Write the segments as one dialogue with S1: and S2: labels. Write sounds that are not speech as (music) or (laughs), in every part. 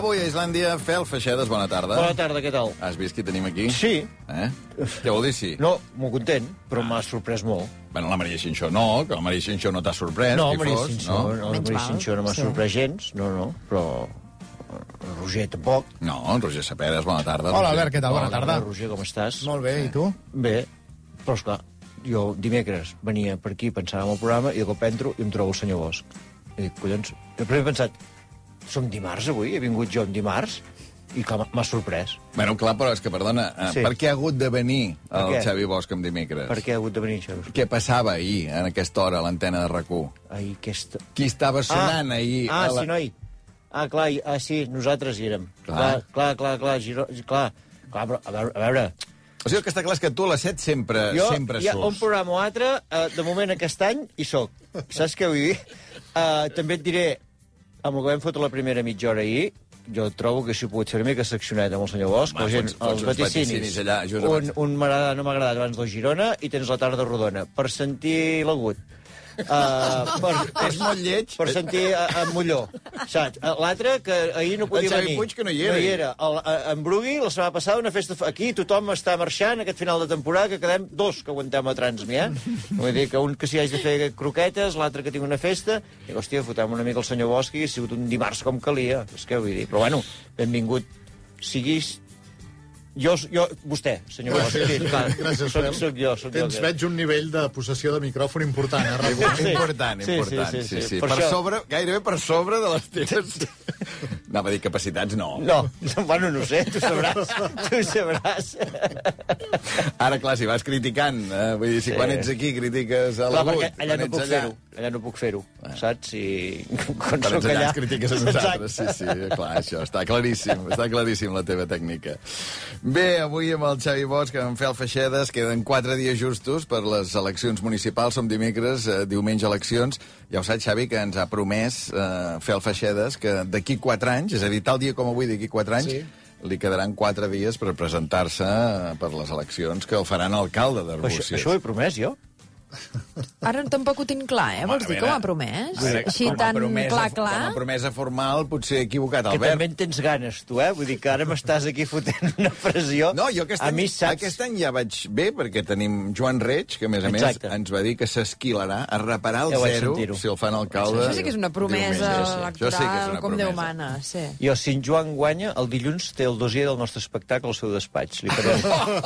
S1: Avui a Islàndia, Fel Feixedes, bona tarda.
S2: Bona tarda, què tal?
S1: Has vist qui tenim aquí?
S2: Sí.
S1: Eh? Què vol dir sí?
S2: No, molt content, però m'ha sorprès molt.
S1: Bueno, la Maria Xinxó no, que la Maria Xinxó no t'ha sorprès.
S2: No, Maria
S1: fos,
S2: Cinxó, no, no
S3: Menys
S2: Maria
S3: mal,
S2: Cinxó no m'ha
S3: sí.
S2: sorprès gens, no, no, però el Roger tampoc.
S1: No, en Roger Sapedes, bona tarda.
S4: Hola,
S1: Roger.
S4: Albert, què tal? Bona
S2: Hola,
S4: tarda.
S2: Roger, com estàs?
S4: Molt bé, i tu?
S2: Bé, però esclar, jo dimecres venia per aquí, pensava en el programa, i de cop entro i em trobo el senyor Bosch. I dic, collons, jo primer he pensat, som dimarts avui? He vingut jo en dimarts? I clar, m'ha sorprès.
S1: Bueno, clar, però és que, perdona,
S2: Sí.
S1: per què ha hagut de venir el
S2: què?
S1: Xavi Bosch amb dimecres?
S2: Per què ha hagut de venir això?
S1: Què passava ahir, en aquesta hora, a l'antena de rac
S2: Ai, aquesta...
S1: Qui estava sonant ahir?
S2: Ah,
S1: a la...
S2: sí, noi. Ah, clar, i- ah, sí, nosaltres hi érem.
S1: Clar.
S2: Clar, clar, clar, clar, Giró, clar, clar però, a veure, a veure
S1: O sigui, el que està clar és que tu a les 7 sempre,
S2: jo
S1: sempre
S2: hi ha un
S1: surts.
S2: programa o altre, eh, de moment aquest any hi soc. Saps què vull dir? Eh, també et diré, amb el que vam fotre la primera mitja hora ahir, jo trobo que si ho pogut fer una mica seccionet amb el senyor Bosch,
S1: Home,
S2: la gent,
S1: fots-
S2: els vaticinis.
S1: vaticinis allà,
S2: un, un m'agrada, no m'agrada abans del Girona i tens la tarda rodona. Per sentir l'agut. Uh, per,
S1: És molt lleig.
S2: Per sentir a, a Molló, saps? Eh, L'altre, que ahir no podia venir.
S1: Puig, que no hi era.
S2: No hi era. El, a, en Brugui, la setmana passada, una festa... Aquí tothom està marxant aquest final de temporada, que quedem dos que aguantem a Transmi, eh? Vull dir que un que s'hi hagi de fer croquetes, l'altre que tingui una festa, i hòstia, fotem una mica el senyor Bosch i ha sigut un dimarts com calia. És que vull dir. Però bueno, benvingut siguis jo, jo, vostè, senyor Bosch. Sí, clar,
S4: Gràcies,
S2: soc, soc jo, soc jo.
S4: Tens,
S2: aquest.
S4: veig un nivell de possessió de micròfon important, eh?
S2: Sí.
S1: Important,
S2: Sí,
S1: important.
S2: sí, sí, sí.
S1: Per,
S2: Per això-
S1: sobre, gairebé per sobre de les teves... Anava a dir capacitats, no.
S2: No, bueno, no ho sé, tu sabràs. Tu sabràs.
S1: Ara, clar, si vas criticant, eh, vull dir, si
S2: Sí.
S1: quan ets aquí critiques a
S2: Clar,
S1: l'agut,
S2: perquè allà no puc fer-ho. Allà no puc fer-ho, saps? I quan
S1: Quan
S2: soc
S1: ets allà
S2: allà...
S1: ens critiques a nosaltres. Sí, sí, clar, això està claríssim, està claríssim la teva tècnica. Bé, avui amb el Xavi Bosch, amb Fel Feixedes, queden quatre dies justos per les eleccions municipals, som dimecres, eh, diumenge eleccions. Ja ho saps, Xavi, que ens ha promès eh, Fel Feixedes que d'aquí quatre anys, és a dir, tal dia com avui, d'aquí quatre anys,
S4: Sí.
S1: li quedaran quatre dies per presentar-se eh, per les eleccions que el faran alcalde
S2: Però Això,
S1: d'Arbúcies.
S2: això ho he promès, jo?
S3: Ara tampoc ho tinc clar, eh? Vols dir que ho ha promès?
S1: veure,
S3: Així
S1: com
S3: tan
S1: promesa-
S3: clar,
S1: Com a
S3: clar?
S1: promesa formal, potser he equivocat,
S2: Que
S1: Albert.
S2: també en tens ganes, tu, eh? Vull dir que ara m'estàs aquí fotent (laughs) una pressió.
S1: No, jo aquest
S2: a
S1: any,
S2: mi, saps...
S1: aquest any ja vaig bé, perquè tenim Joan Reig, que a més a
S2: Exacte.
S1: més ens va dir que s'esquilarà a reparar el
S2: Ja
S1: zero si el fan alcalde.
S3: Això sí que és una promesa
S1: diumenge.
S3: Electoral
S1: sí que és una
S3: com Déu
S1: promesa.
S3: mana, sí.
S2: Jo, si en Joan guanya, el dilluns té el dossier del nostre espectacle al seu despatx. Li faré,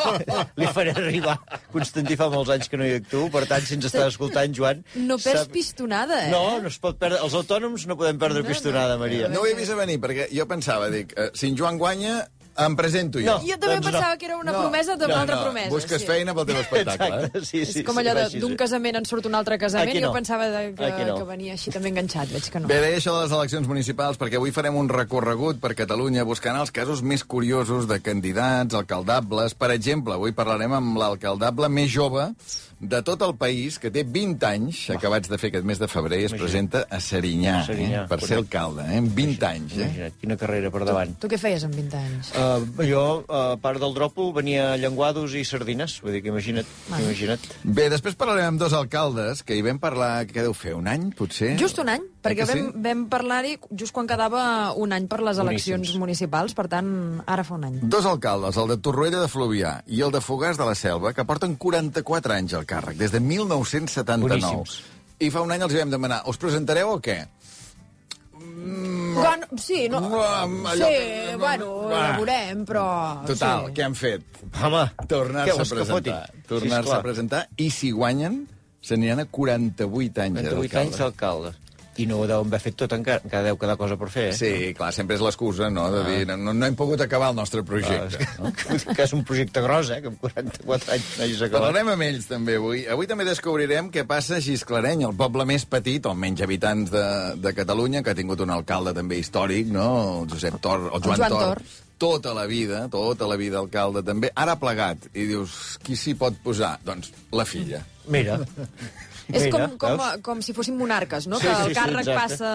S2: (laughs) li faré arribar. Constantí fa molts anys que no hi actuo, per tant, si ens està escoltant, Joan...
S3: No perds
S2: sap-
S3: pistonada, eh?
S2: No, no es pot perdre. Els autònoms no podem perdre
S3: No,
S2: pistonada,
S3: no.
S2: Maria.
S1: No ho he vist a venir, perquè jo pensava, dic, eh, si en Joan guanya, em presento jo.
S2: No.
S3: Jo també
S2: Doncs no.
S3: pensava que era una
S1: No,
S3: promesa d'una
S1: no,
S3: altra
S1: no,
S3: promesa.
S1: Busques
S3: sí.
S1: feina pel teu espectacle, eh?
S2: Exacte, sí, sí.
S3: és com
S2: sí,
S3: allò
S2: així,
S3: d'un
S2: sí.
S3: casament en surt un altre casament
S2: Aquí
S3: i jo
S2: no.
S3: pensava de, que,
S2: Aquí no.
S3: que venia així també enganxat, veig que no.
S1: Bé, deia això de les eleccions municipals, perquè avui farem un recorregut per Catalunya buscant els casos més curiosos de candidats, alcaldables. Per exemple, avui parlarem amb l'alcaldable més jove de tot el país, que té 20 anys, acabats de fer aquest mes de febrer, i es
S2: Imagina't.
S1: presenta a Serinyà,
S2: A Serinyà,
S1: eh, per ser alcalde, eh, amb 20 anys. Eh?
S2: Imagina't, quina carrera per davant.
S3: Tu què feies amb 20 anys?
S2: Uh, jo, a part del dròpol, venia a llenguados i sardines. Vull dir que imagina't, imagina't.
S1: Bé, després parlarem amb dos alcaldes, que hi vam parlar, què deu fer, un any, potser?
S3: Just un any, perquè
S1: Eh que sí?
S3: vam, vam parlar-hi just quan quedava un any per les eleccions
S2: Boníssims.
S3: municipals, per tant, ara fa un any.
S1: Dos alcaldes, el de Torroella de Fluvià i el de Fogars de la Selva, que porten 44 anys al càrrec, des de 1979.
S2: Boníssims.
S1: I fa un any els hi vam demanar, us presentareu o què?
S3: Bueno, sí, no...
S1: Mm, allò
S3: Sí, bueno,
S1: Va.
S3: la veurem, però...
S1: Total,
S3: sí.
S1: què han fet?
S2: Home,
S1: Tornar-se a presentar. Tornar-se
S2: Sí,
S1: a presentar, i si guanyen, s'aniran a 48 anys
S2: 28 anys d'alcalde. I no ho deuen haver fet tot encara, encara deu quedar cosa per fer, eh?
S1: Sí, clar, sempre és l'excusa, no?, de dir, no, no hem pogut acabar el nostre projecte.
S2: Ah, és que, (laughs) que és un projecte gros, eh? Que amb 44 anys no hagis acabat.
S1: Parlarem amb ells també avui. Avui també descobrirem què passa a Gisclareny, el poble més petit, o menys habitants de, de Catalunya, que ha tingut un alcalde també històric, no? El Josep Tor, el Joan,
S3: Joan
S1: Tor.
S3: Tor.
S1: Tota la vida, tota la vida alcalde també. Ara ha plegat. I dius, qui s'hi pot posar? Doncs la filla.
S2: Mira,
S3: És com, com, com si fossin monarques, no?
S2: Sí,
S3: que
S2: sí,
S3: el
S2: sí,
S3: càrrec
S2: exacte.
S3: passa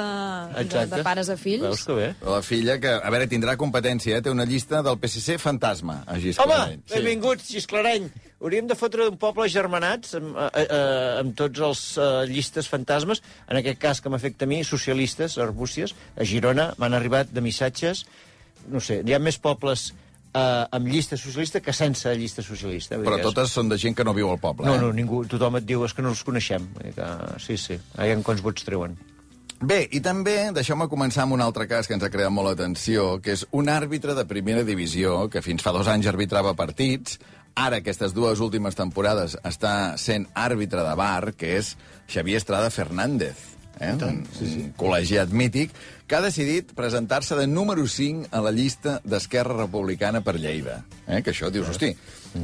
S3: de,
S2: Exacte.
S3: de pares a fills.
S2: Veus que bé?
S1: La filla, que, a veure, tindrà competència, eh? té una llista del PSC fantasma, a
S2: Home,
S1: Gisclareny.
S2: benvinguts, Xisclareny. Hauríem de fotre un poble germanats amb, eh, eh, amb tots els eh, llistes fantasmes, en aquest cas que m'afecta a mi, socialistes, arbúcies, a Girona m'han arribat de missatges, no sé, hi ha més pobles eh, amb llista socialista que sense llista socialista. Vull
S1: Però
S2: dir que és-
S1: totes són de gent que no viu al poble.
S2: No,
S1: eh?
S2: no, ningú, tothom et diu és que no els coneixem. Vull dir Que, sí, sí, aviam quants vots treuen.
S1: Bé, i també deixeu-me començar amb un altre cas que ens ha creat molt l'atenció, que és un àrbitre de primera divisió que fins fa dos anys arbitrava partits, ara aquestes dues últimes temporades està sent àrbitre de bar, que és Xavier Estrada Fernández, eh? un, un col·legiat mític, que ha decidit presentar-se de número 5 a la llista d'Esquerra Republicana per Lleida. Eh? Que això, dius, hosti,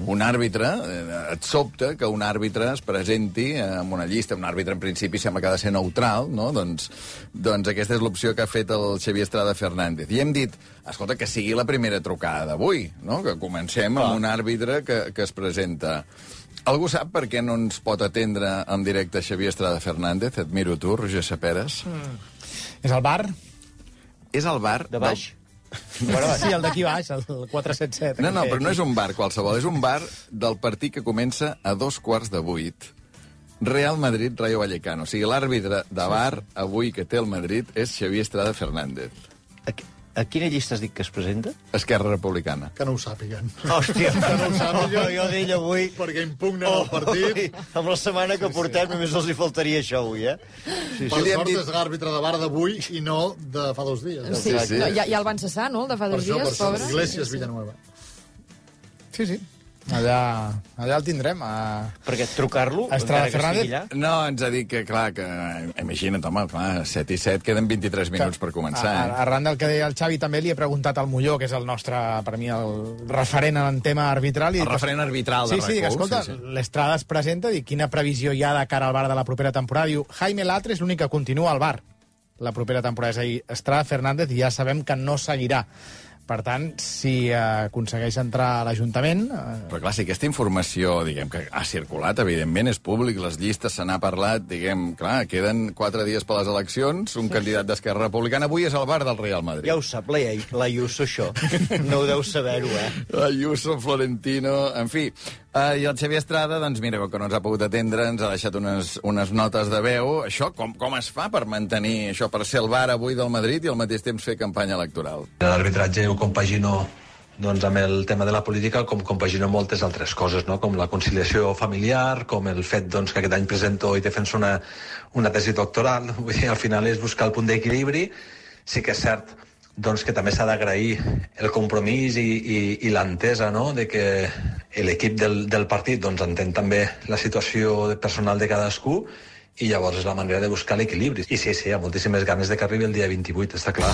S1: un àrbitre, eh, et sobta que un àrbitre es presenti amb una llista, un àrbitre en principi sembla que ha de ser neutral, no? Doncs, doncs aquesta és l'opció que ha fet el Xavier Estrada Fernández. I hem dit, escolta, que sigui la primera trucada d'avui, no? Que comencem amb un àrbitre que, que es presenta. Algú sap per què no ens pot atendre en directe Xavier Estrada Fernández? Et miro tu, Roger Saperes.
S5: És el bar?
S1: És el bar...
S2: De baix?
S5: Sí, el d'aquí baix, el 477.
S1: No, no, però no és un bar qualsevol, és un bar del partit que comença a dos quarts de vuit. Real Madrid, Rayo Vallecano. O sigui, l'àrbitre de bar avui que té el Madrid és Xavier Estrada Fernández.
S2: A quina llista has dit que es presenta?
S1: Esquerra Republicana.
S4: Que no ho sàpiguen.
S2: Hòstia,
S4: Que no ho sàpiguen.
S2: Oh, jo d'ell avui...
S4: Perquè impugnen el partit.
S2: Ui, amb la setmana que portem només els hi faltaria això avui, eh? Sí,
S4: Per
S1: li hem
S4: sort
S1: dit-
S4: és l'àrbitre de bar d'avui i no de fa dos dies.
S3: Sí,
S1: Sí,
S3: sí.
S1: sí.
S3: No, ja, ja el van cessar, no?, el de fa
S4: Per
S3: dos
S4: això, per
S3: dies,
S4: això.
S3: pobre.
S4: Iglesias
S3: Sí, sí.
S4: Villanueva.
S5: Sí, sí. Allà, allà el tindrem. A...
S2: Perquè trucar-lo,
S5: Estrada
S2: encara que estigui
S5: Fernández?
S2: allà...
S1: No, ens ha dit que, clar, que... Imagina't, home, clar, 7 i 7, queden 23 minuts per començar.
S5: A-
S1: Eh?
S5: Arran del que deia el Xavi, també li he preguntat al Molló, que és el nostre, per mi, el referent en el tema arbitral. I
S1: El referent arbitral de
S5: Sí, sí, que,
S1: RAC1,
S5: escolta,
S1: sí, sí.
S5: l'Estrada es presenta i quina previsió hi ha de cara al bar de la propera temporada. Diu, Jaime Latre és l'únic que continua al bar la propera temporada. És a dir, Estrada Fernández ja sabem que no seguirà. Per tant, si eh, aconsegueix entrar a l'Ajuntament... Eh,
S1: Però clar, si aquesta informació, diguem, que ha circulat, evidentment, és públic, les llistes se n'ha parlat, diguem, clar, queden quatre dies per les eleccions, un candidat d'Esquerra Republicana, avui és al bar del Real Madrid.
S2: Ja ho sap, la, la Iuso, això. No ho deu saber-ho, eh?
S1: Ayuso, Florentino, en fi. Uh, I el Xavier Estrada, doncs mira, que no ens ha pogut atendre, ens ha deixat unes, unes notes de veu. Això, com, com es fa per mantenir això, per ser el bar avui del Madrid i al mateix temps fer campanya electoral?
S6: L'arbitratge ho compagino doncs, amb el tema de la política com compagino moltes altres coses, no? com la conciliació familiar, com el fet doncs, que aquest any presento i defenso una, una tesi doctoral. (laughs) Vull dir, al final és buscar el punt d'equilibri. Sí que és cert doncs, que també s'ha d'agrair el compromís i, i, i l'entesa no? de que l'equip del, del partit doncs, entén també la situació personal de cadascú i llavors és la manera de buscar l'equilibri. I sí, sí, hi ha moltíssimes ganes de que arribi el dia 28, està clar.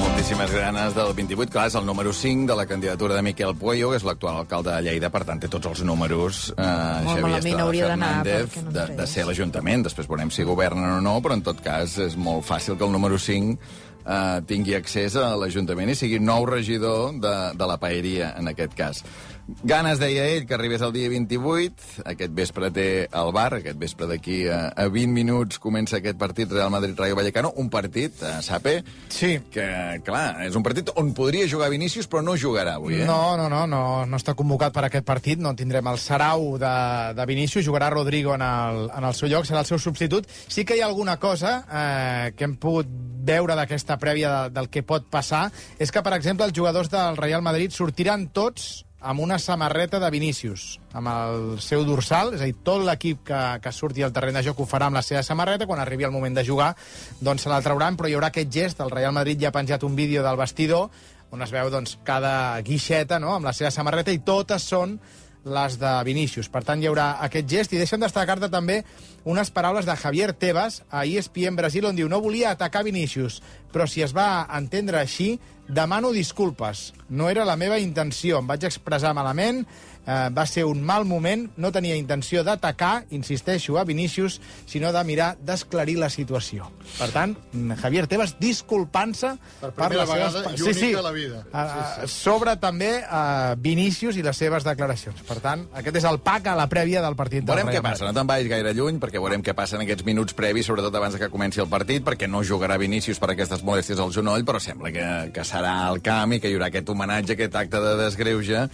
S1: Moltíssimes ganes del 28, clar, és el número 5 de la candidatura de Miquel Puello, que és l'actual alcalde de Lleida, per tant té tots els números eh, Xavier
S3: malament
S1: Estrada
S3: hauria d'anar,
S1: Fernández
S3: no
S1: de, de ser a l'Ajuntament. Després veurem si governen o no, però en tot cas és molt fàcil que el número 5 eh, tingui accés a l'Ajuntament i sigui nou regidor de, de la paeria, en aquest cas. Ganes, deia ell, que arribés el dia 28. Aquest vespre té el bar. Aquest vespre d'aquí a, a 20 minuts comença aquest partit Real Madrid-Rayo Vallecano. Un partit, eh, Sape,
S5: sí,
S1: que, clar, és un partit on podria jugar Vinícius, però no jugarà avui, eh?
S5: No, no, no, no, no està convocat per aquest partit, no tindrem el Sarau de, de Vinícius, jugarà Rodrigo en el, en el seu lloc, serà el seu substitut. Sí que hi ha alguna cosa eh, que hem pogut veure d'aquesta prèvia de, del que pot passar, és que, per exemple, els jugadors del Real Madrid sortiran tots amb una samarreta de Vinícius, amb el seu dorsal, és a dir, tot l'equip que, que surti al terreny de joc ho farà amb la seva samarreta, quan arribi el moment de jugar, doncs se la trauran, però hi haurà aquest gest, el Real Madrid ja ha penjat un vídeo del vestidor, on es veu doncs, cada guixeta no?, amb la seva samarreta, i totes són les de Vinícius. Per tant, hi haurà aquest gest i deixen destacar-te també unes paraules de Javier Tebas a ESPN Brasil on diu no volia atacar Vinícius, però si es va entendre així, demano disculpes. No era la meva intenció. Em vaig expressar malament, eh, va ser un mal moment, no tenia intenció d'atacar, insisteixo, a Vinícius, sinó de mirar d'esclarir la situació. Per tant, mm, Javier Tebas disculpant-se
S4: Per primera
S5: les seves...
S4: i
S5: sí, sí,
S4: a la vida.
S5: eh, sobre també eh, Vinícius i les seves declaracions. Per tant, aquest és el pack a la prèvia del partit del
S1: Veurem què passa, no te'n vagis gaire lluny, perquè veurem què passa en aquests minuts previs, sobretot abans de que comenci el partit, perquè no jugarà Vinícius per aquestes molèsties al genoll, però sembla que, que serà al camp i que hi haurà aquest homenatge, aquest acte de desgreuge a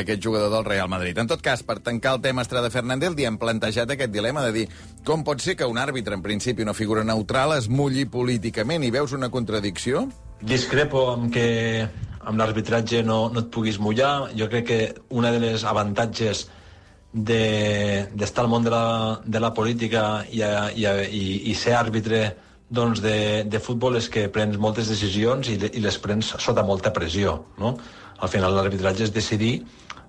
S1: aquest jugador del Real Madrid. En tot cas, per tancar el tema Estrada Fernández, li hem plantejat aquest dilema de dir com pot ser que un àrbitre, en principi una figura neutral, es mulli políticament i veus una contradicció?
S6: Discrepo amb que amb l'arbitratge no, no et puguis mullar. Jo crec que una de les avantatges de- d'estar de, al món de la, de la política i, a, i, a, i, i ser àrbitre doncs, de, de futbol és que prens moltes decisions i, le- i les prens sota molta pressió. No? Al final l'arbitratge és decidir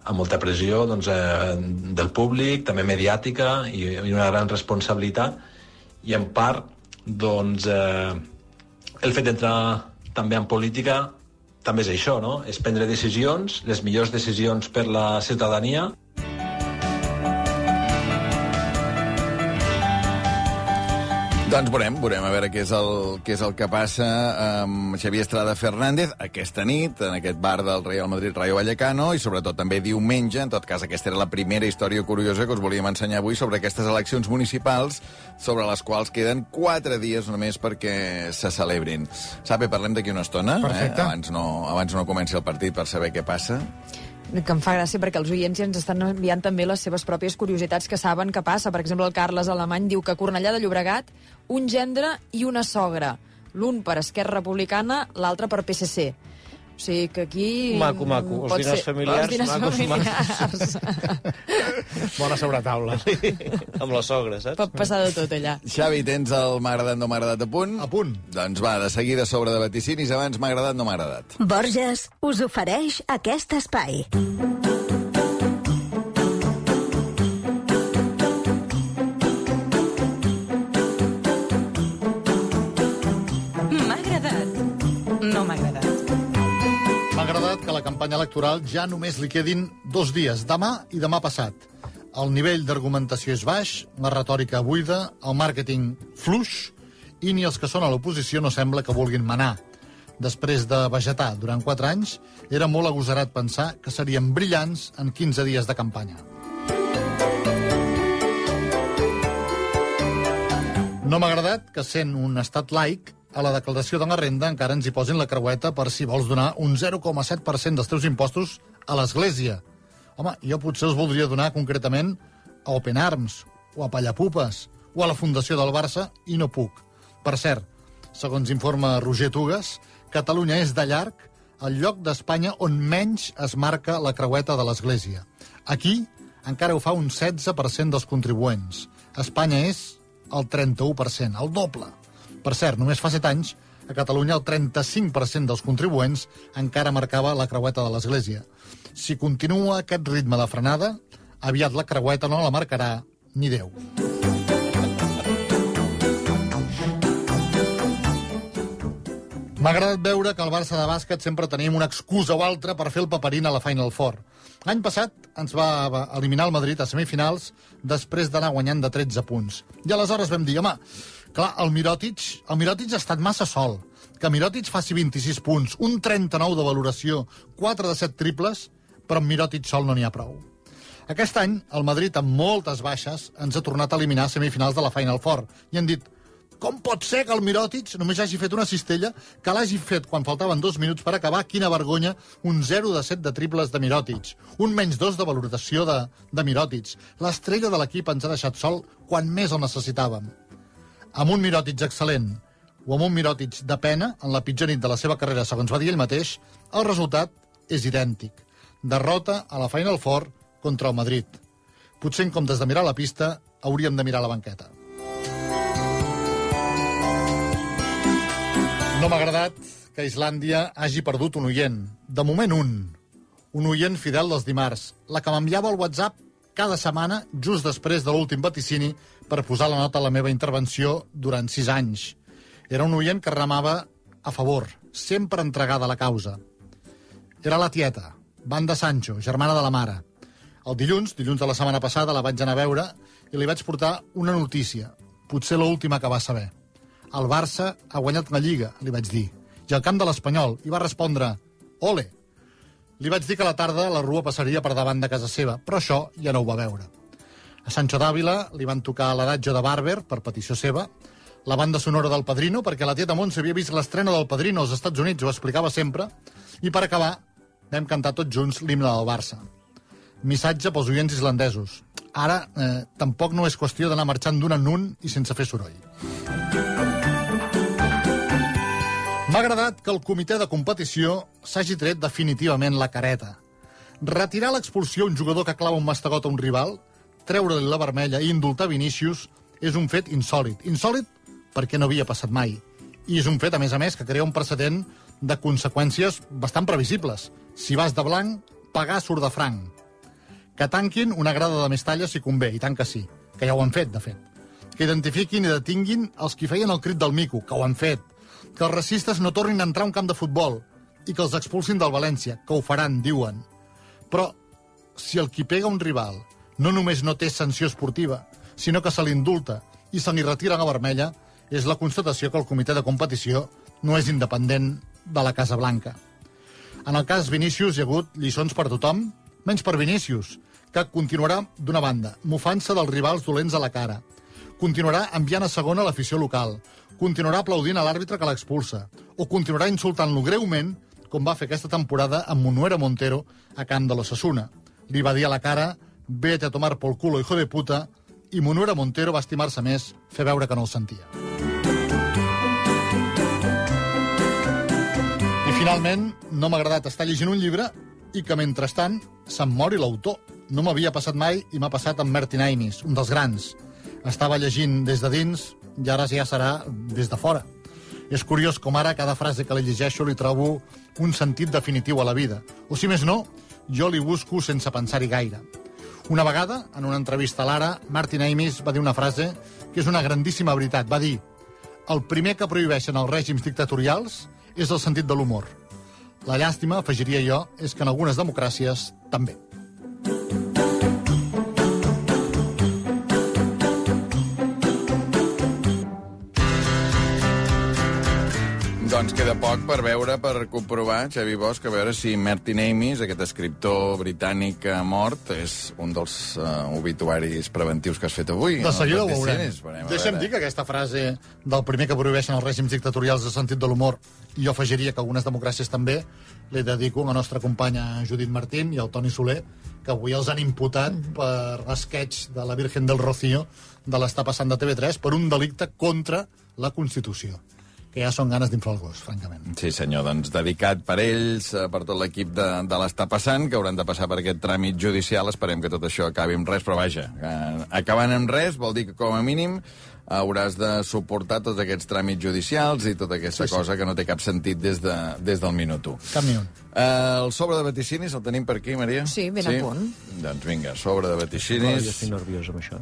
S6: amb molta pressió doncs, eh, del públic, també mediàtica i, i una gran responsabilitat i en part doncs, eh, el fet d'entrar també en política també és això, no? És prendre decisions, les millors decisions per la ciutadania,
S1: Doncs veurem, veurem a veure què és el, què és el que passa amb Xavier Estrada Fernández aquesta nit, en aquest bar del Real Madrid Rayo Vallecano, i sobretot també diumenge, en tot cas aquesta era la primera història curiosa que us volíem ensenyar avui sobre aquestes eleccions municipals, sobre les quals queden quatre dies només perquè se celebrin. Sabe, parlem d'aquí una estona,
S5: Perfecte.
S1: eh? abans, no, abans no comenci el partit per saber què passa.
S3: Que em fa gràcia perquè els oients ja ens estan enviant també les seves pròpies curiositats que saben què passa. Per exemple, el Carles Alemany diu que a Cornellà de Llobregat un gendre i una sogra. L'un per Esquerra Republicana, l'altre per PSC. O sigui que aquí...
S2: Maco, maco. Els dinars
S3: ser-
S2: familiars,
S3: Els dinars
S2: macos,
S3: familiars. (laughs)
S5: Bona sobretaula.
S2: amb la sogra, saps?
S3: Pot passar de tot allà.
S1: Xavi, tens el m'ha agradat, no m'ha agradat a punt?
S4: A punt.
S1: Doncs va, de seguida sobre de vaticinis, abans m'ha agradat, no m'ha agradat.
S7: Borges us ofereix aquest espai.
S8: M'ha Agradat
S4: que la campanya electoral ja només li quedin dos dies, demà i demà passat. El nivell d'argumentació és baix, la retòrica buida, el màrqueting fluix, i ni els que són a l'oposició no sembla que vulguin manar. Després de vegetar durant 4 anys, era molt agosarat pensar que serien brillants en 15 dies de campanya. No m'ha agradat que, sent un estat laic, a la declaració de la renda encara ens hi posin la creueta per si vols donar un 0,7% dels teus impostos a l'Església. Home, jo potser els voldria donar concretament a Open Arms, o a Pallapupes, o a la Fundació del Barça, i no puc. Per cert, segons informa Roger Tugas, Catalunya és de llarg el lloc d'Espanya on menys es marca la creueta de l'Església. Aquí encara ho fa un 16% dels contribuents. Espanya és el 31%, el doble. Per cert, només fa 7 anys, a Catalunya el 35% dels contribuents encara marcava la creueta de l'Església. Si continua aquest ritme de frenada, aviat la creueta no la marcarà ni Déu. M'ha agradat veure que al Barça de bàsquet sempre tenim una excusa o altra per fer el paperín a la Final Four. L'any passat ens va eliminar el Madrid a semifinals després d'anar guanyant de 13 punts. I aleshores vam dir, home, clar, el Mirotic, el Mirotic ha estat massa sol. Que Mirotic faci 26 punts, un 39 de valoració, 4 de 7 triples, però amb Mirotic sol no n'hi ha prou. Aquest any, el Madrid, amb moltes baixes, ens ha tornat a eliminar a semifinals de la Final Four. I han dit, com pot ser que el Mirotic només hagi fet una cistella, que l'hagi fet quan faltaven dos minuts per acabar? Quina vergonya, un 0 de 7 de triples de Mirotic, un menys 2 de valoració de, de Mirotic. L'estrella de l'equip ens ha deixat sol quan més el necessitàvem. Amb un Mirotic excel·lent o amb un Mirotic de pena, en la pitjor nit de la seva carrera, segons va dir ell mateix, el resultat és idèntic. Derrota a la Final Four contra el Madrid. Potser en comptes de mirar la pista, hauríem de mirar la banqueta. No m'ha agradat que Islàndia hagi perdut un oient. De moment, un. Un oient fidel dels dimarts. La que m'enviava al WhatsApp cada setmana, just després de l'últim vaticini, per posar la nota a la meva intervenció durant sis anys. Era un oient que remava a favor, sempre entregada a la causa. Era la tieta, Banda Sancho, germana de la mare. El dilluns, dilluns de la setmana passada, la vaig anar a veure i li vaig portar una notícia, potser l'última que va saber. El Barça ha guanyat la Lliga, li vaig dir. I al camp de l'Espanyol, i va respondre, ole. Li vaig dir que a la tarda la rua passaria per davant de casa seva, però això ja no ho va veure. A Sancho d'Àvila li van tocar l'adagio de Barber, per petició seva, la banda sonora del Padrino, perquè la tieta Montse havia vist l'estrena del Padrino als Estats Units, ho explicava sempre, i per acabar vam cantar tots junts l'himne del Barça. Missatge pels oients islandesos. Ara, eh, tampoc no és qüestió d'anar marxant d'un en un i sense fer soroll. M'ha agradat que el comitè de competició s'hagi tret definitivament la careta. Retirar l'expulsió a un jugador que clava un mastegot a un rival, treure-li la vermella i indultar Vinícius és un fet insòlid. Insòlid perquè no havia passat mai. I és un fet, a més a més, que crea un precedent de conseqüències bastant previsibles. Si vas de blanc, pagar surt de franc. Que tanquin una grada de més talla si convé, i tant que sí, que ja ho han fet, de fet. Que identifiquin i detinguin els qui feien el crit del mico, que ho han fet. Que els racistes no tornin a entrar a un camp de futbol i que els expulsin del València, que ho faran, diuen. Però si el qui pega un rival no només no té sanció esportiva, sinó que se l'indulta i se li retira la vermella, és la constatació que el comitè de competició no és independent de la Casa Blanca. En el cas Vinícius hi ha hagut lliçons per tothom, menys per Vinícius, que continuarà, d'una banda, mofant-se dels rivals dolents a la cara, continuarà enviant a segona l'afició local, continuarà aplaudint a l'àrbitre que l'expulsa, o continuarà insultant-lo greument, com va fer aquesta temporada amb Monuera Montero a camp de l'Ossassuna. Li va dir a la cara, vete a tomar por culo, hijo de puta, i Monuera Montero va estimar-se més fer veure que no el sentia. I finalment, no m'ha agradat estar llegint un llibre i que, mentrestant, se'm mori l'autor. No m'havia passat mai i m'ha passat amb Martin Amis, un dels grans. Estava llegint des de dins i ara ja serà des de fora. És curiós com ara cada frase que li llegeixo li trobo un sentit definitiu a la vida. O si més no, jo li busco sense pensar-hi gaire. Una vegada, en una entrevista a l'Ara, Martin Amis va dir una frase que és una grandíssima veritat. Va dir, el primer que prohibeixen els règims dictatorials és el sentit de l'humor. La llàstima, afegiria jo, és que en algunes democràcies també.
S1: Poc per veure, per comprovar, Xavi Bosch, a veure si Martin Amis, aquest escriptor britànic que ha mort, és un dels uh, obituaris preventius que has fet avui.
S4: De seguida ho
S1: No?
S4: veurem. Deixa'm dir que aquesta frase del primer que prohibeixen els règims dictatorials de sentit de l'humor, i jo afegiria que algunes democràcies també, li dedico a la nostra companya Judit Martín i al Toni Soler, que avui els han imputat per l'esquetx de la Virgen del Rocío de l'Està passant de TV3 per un delicte contra la Constitució que ja són ganes d'inflar el gos, francament.
S1: Sí, senyor, doncs dedicat per ells, eh, per tot l'equip de, de l'Està Passant, que hauran de passar per aquest tràmit judicial. Esperem que tot això acabi amb res, però vaja, eh, acabant amb res vol dir que com a mínim hauràs de suportar tots aquests tràmits judicials i tota aquesta
S4: Sí, sí.
S1: cosa que no té cap sentit des, de, des del minut 1.
S4: Cap ni un.
S1: Eh, el sobre de vaticinis el tenim per aquí, Maria?
S3: Sí, ben a punt.
S1: Doncs vinga, sobre de
S2: No,
S1: vaticinis.
S2: jo estic nerviós amb això.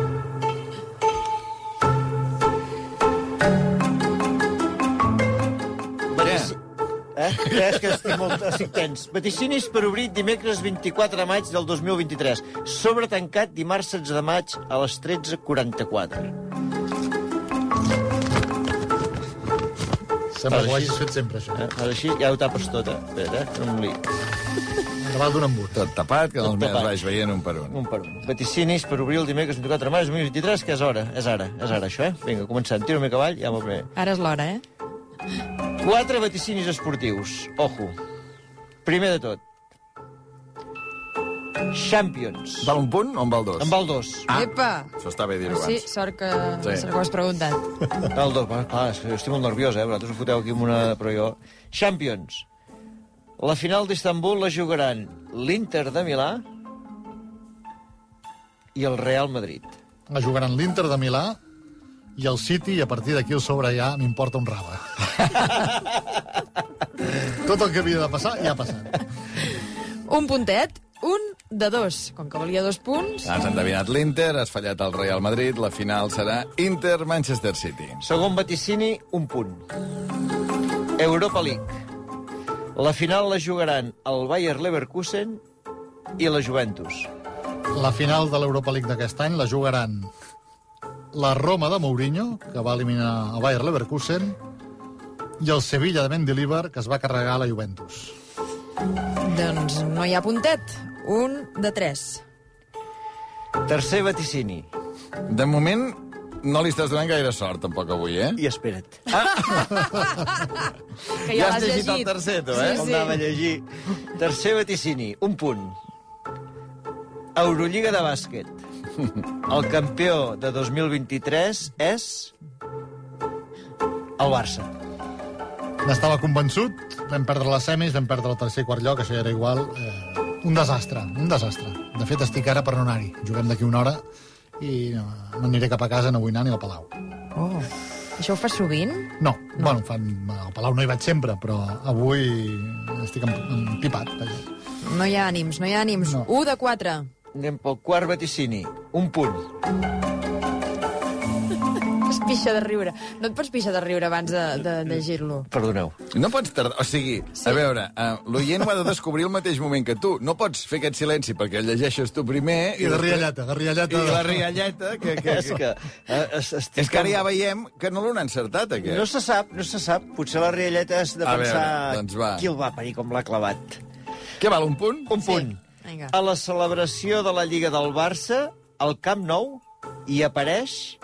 S1: 23, que
S2: estic molt assistents. Vaticinis per obrir dimecres 24 de maig del 2023. Sobre tancat dimarts 16 de maig a les 13.44.
S4: Sembla que ho hagis fet sempre, això.
S2: Eh? Ara així ja ho tapes tot, eh? Espera, eh? un li.
S4: Acabat d'un embut.
S1: Tot tapat, que
S2: tot
S1: els meus vaig veient un per un.
S2: Un per un. Vaticinis per obrir el dimecres 24 de maig 2023, que és hora. És ara, és ara, això, eh? Vinga, comencem. Tiro-me cavall ja m'ho primer.
S3: Ara és l'hora, eh?
S2: Quatre vaticinis esportius. Ojo. Primer de tot. Champions.
S1: Val un punt o en val dos?
S2: En val dos.
S1: Ah.
S3: Epa!
S1: Això està bé dir-ho
S3: Sí,
S1: abans.
S3: sort que,
S1: Sí.
S3: sort que ho has preguntat.
S2: El dos. Clar, és que estic molt nerviós, eh? Vosaltres ho foteu aquí amb una... Però jo... Champions. La final d'Istanbul la jugaran l'Inter de Milà i el Real Madrid.
S4: la jugaran l'Inter de Milà i el City, i a partir d'aquí el sobre ja m'importa un rave. (laughs) Tot el que havia de passar ja ha passat.
S3: Un puntet, un de dos. Com que volia dos punts...
S1: Has endevinat l'Inter, has fallat el Real Madrid, la final serà Inter-Manchester City.
S2: Segon vaticini, un punt. Europa League. La final la jugaran el Bayer Leverkusen i la Juventus.
S4: La final de l'Europa League d'aquest any la jugaran la Roma de Mourinho, que va eliminar el Bayer Leverkusen, i el Sevilla de Mendilibar, que es va carregar la Juventus.
S3: Doncs no hi ha puntet. Un de tres.
S2: Tercer vaticini.
S1: De moment, no li estàs donant gaire sort, tampoc, avui, eh?
S2: I espera't. (laughs)
S3: Que
S1: Ja
S3: ja,
S1: has
S3: l'has
S1: llegit el tercer, tu, eh?
S3: Sí,
S2: Com anava a
S3: sí.
S2: llegir. Tercer vaticini, un punt. Eurolliga de bàsquet. (laughs) El campió de 2023 és... el Barça.
S4: N'estava convençut, vam perdre les semis, vam perdre el tercer i quart lloc, això ja era igual. Eh, un desastre, un desastre. De fet, estic ara per no anar-hi. Juguem d'aquí una hora i no, no aniré cap a casa, no vull anar ni al Palau.
S3: Oh. Això ho fas sovint?
S4: No, no. bueno, fan, al Palau no hi vaig sempre, però avui estic em- empipat. Vaja.
S3: No hi ha ànims, no hi ha ànims.
S4: No.
S3: Un de quatre.
S2: Anem pel quart vaticini. Un punt. (laughs)
S3: Es pixa de riure. No et pots pixar de riure abans de, de llegir-lo.
S2: Perdoneu.
S1: No pots tardar... O sigui, sí. a veure, uh, l'oient ho ha de descobrir al mateix moment que tu. No pots fer aquest silenci perquè el llegeixes tu primer...
S4: I de rialleta, de rialleta.
S1: I la rialleta, que... que,
S2: És
S1: que...
S2: que... eh, es- estic
S1: És que ara ja veiem que no l'han encertat, aquest.
S2: No se sap, no se sap. Potser la rialleta és de
S1: A veure,
S2: pensar
S1: doncs va.
S2: qui el va parir com l'ha clavat.
S1: Què val, un punt?
S2: Un punt.
S3: Vinga.
S2: A la celebració de la Lliga del Barça, al Camp Nou, hi apareix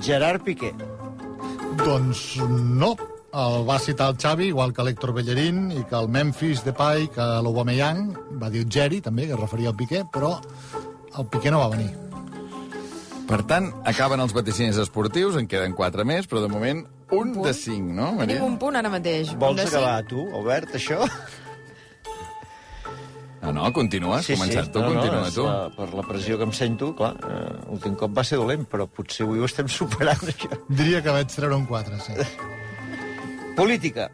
S2: Gerard Piqué.
S4: Doncs no. El va citar el Xavi, igual que l'Héctor Bellerín i que el Memphis Depay, que l'Aubameyang, va dir Geri, també, que es referia al Piqué, però el Piqué no va venir.
S1: Per tant, acaben els vaticinis esportius, en queden quatre més, però de moment un,
S3: punt.
S1: de cinc, no,
S3: Tenim
S1: Maria?
S3: un punt ara mateix. Un
S2: Vols acabar,
S3: cinc.
S2: tu, Albert, això?
S1: Ah, no, continua, has començat tu,
S2: no,
S1: continua
S2: és
S1: tu.
S2: La, per la pressió que em sento, clar, eh, l'últim cop va ser dolent, però potser avui ho estem (laughs) superant, això.
S4: Diria que vaig treure un 4, sí. (laughs)
S2: Política.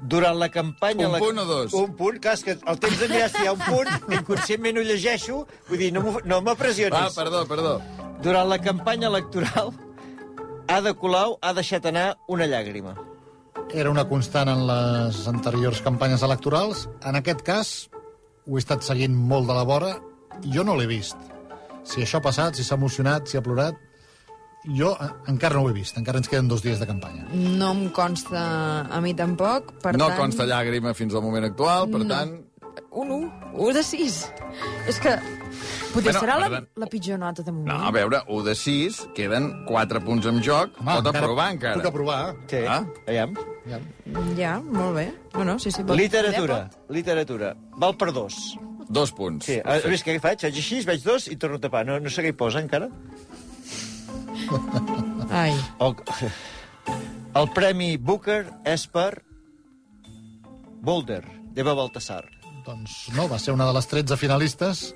S2: Durant la campanya...
S1: Un
S2: la...
S1: punt o dos?
S2: Un punt, clar, que el temps de mirar si hi ha un punt, (laughs) inconscientment ho llegeixo, vull dir, no no
S1: Ah,
S2: m'apressionis.
S1: perdó, perdó.
S2: Durant la campanya electoral, Ada Colau ha deixat anar una llàgrima.
S4: Era una constant en les anteriors campanyes electorals. En aquest cas, ho he estat seguint molt de la vora i jo no l'he vist. Si això ha passat, si s'ha emocionat, si ha plorat, jo encara no ho he vist. Encara ens queden dos dies de campanya.
S3: No em consta a mi tampoc, per
S1: no
S3: tant...
S1: consta llàgrima fins al moment actual, per
S3: No.
S1: tant...
S3: Un 1, 1 de 6. És que potser
S1: Bueno,
S3: serà la, la pitjor nota de moment.
S1: No, a veure, 1 de 6, queden 4 punts en joc, pot aprovar encara.
S4: Puc aprovar.
S2: Sí,
S1: Ah.
S2: veiem.
S4: Ja.
S3: Ja, molt bé. Bueno, sí, sí. pot-
S2: Literatura,
S3: poder
S2: literatura. Val per dos.
S1: Dos punts.
S2: Sí, has vist què faig? Faig així, veig dos i torno a tapar. No, no sé què hi posa encara. (laughs)
S3: Ai,
S2: El, el Premi Booker és per Boulder, d'Eva Baltasar.
S4: Doncs no, va ser una de les 13 finalistes,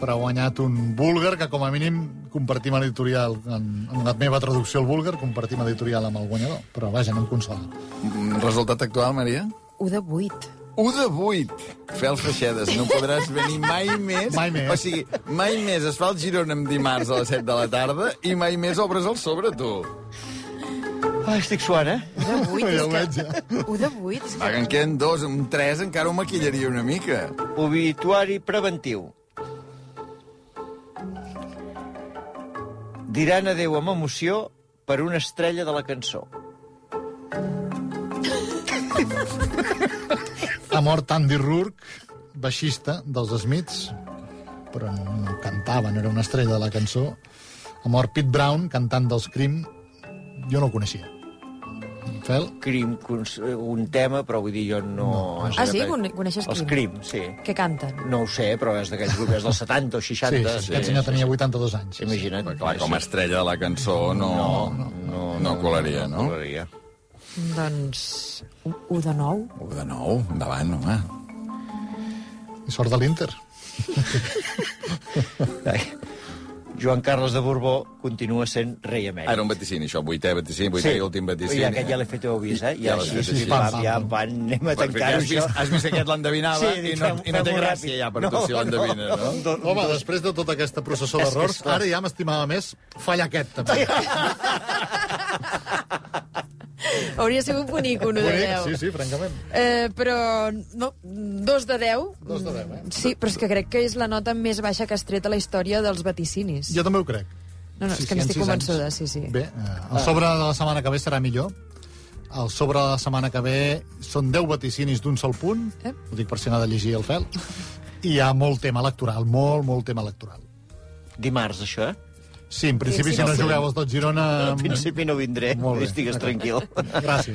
S4: però ha guanyat un búlgar que com a mínim compartim editorial, en, en la meva traducció al búlgar, compartim editorial amb el guanyador. Però vaja, no em consola.
S1: Mm, Resultat actual, Maria?
S3: 1 de 8.
S1: 1 de 8. Fer els feixedes. No podràs venir mai més.
S4: Mai més.
S1: O sigui, mai més es fa el Girona amb dimarts a les 7 de la tarda i mai més obres el sobre, tu.
S2: Ai, estic suant, eh?
S3: 1 de 8, (laughs)
S4: Ja ho
S3: és
S4: veig,
S3: que... 1 de 8, és
S1: Va,
S3: que...
S1: que en queden dos, un 3 encara ho maquillaria una mica.
S2: Obituari preventiu. Diran adeu amb emoció per una estrella de la cançó.
S4: Ha mort Andy Rourke, baixista dels Smiths, però no, no era una estrella de la cançó. Ha mort Pete Brown, cantant dels Cream. Jo no el coneixia. Fel?
S2: Crim, cons- un tema, però vull dir, jo no...
S4: No.
S3: Ah, sí?
S2: aquell-
S3: Con- coneixes
S2: Els
S3: Cream?
S2: Crim, sí.
S3: Què canten?
S2: No ho sé, però és d'aquells grups, és dels 70 o 60.
S4: Sí, sí, sí, aquest senyor tenia 82 anys.
S2: Imagina't.
S1: Però, clar, com a estrella de la cançó no, no, no, no colaria, no?
S2: No colaria.
S3: Doncs... 1 de 9.
S1: 1 de 9, endavant, home.
S4: I sort de l'Inter. (laughs)
S2: Joan Carles de Borbó continua sent rei emèrit.
S1: Ara un vaticini, això, vuitè vaticini, vuitè sí. i últim vaticini.
S2: Ja, aquest ja l'he fet, ho heu vist, eh?
S1: Ja
S2: Ja, així,
S1: vist,
S2: sí,
S1: pam,
S2: pam,
S4: pam,
S2: ja,
S4: pam.
S2: van, anem a tancar-ho,
S1: has vist, has vist que aquest l'endevinava
S2: Sí,
S1: i no, i no té gràcia
S2: ràpid.
S1: ja per
S2: No.
S1: tu si l'endevines, no?
S2: Do-
S4: Home, després de tota aquesta processó (laughs) d'errors, ara ja m'estimava més fallar aquest, també. (laughs) (laughs)
S3: Hauria sigut bonic, un 1 de
S4: Bonic,
S3: 10.
S4: Sí, sí, francament.
S3: Eh, però, no, 2 de 10.
S4: Dos de deu, eh?
S3: Sí, però és que crec que és la nota més baixa que has tret a la història dels vaticinis.
S4: Jo també ho crec.
S3: No, no, és
S4: Sí,
S3: que
S4: sí,
S3: n'estic convençuda,
S4: anys.
S3: sí, sí.
S4: Bé, eh, el sobre de la setmana que ve serà millor. El sobre de la setmana que ve són 10 vaticinis d'un sol punt.
S3: Eh?
S4: Ho dic per si n'ha de llegir el fel. I hi ha molt tema electoral, molt, molt tema electoral.
S2: Dimarts, això, eh?
S4: Sí, en principi,
S3: Sí,
S4: si no
S3: sí.
S4: jugueu els dos Girona...
S2: Al principi no vindré,
S4: Molt bé.
S2: estigues tranquil.
S4: Gràcies.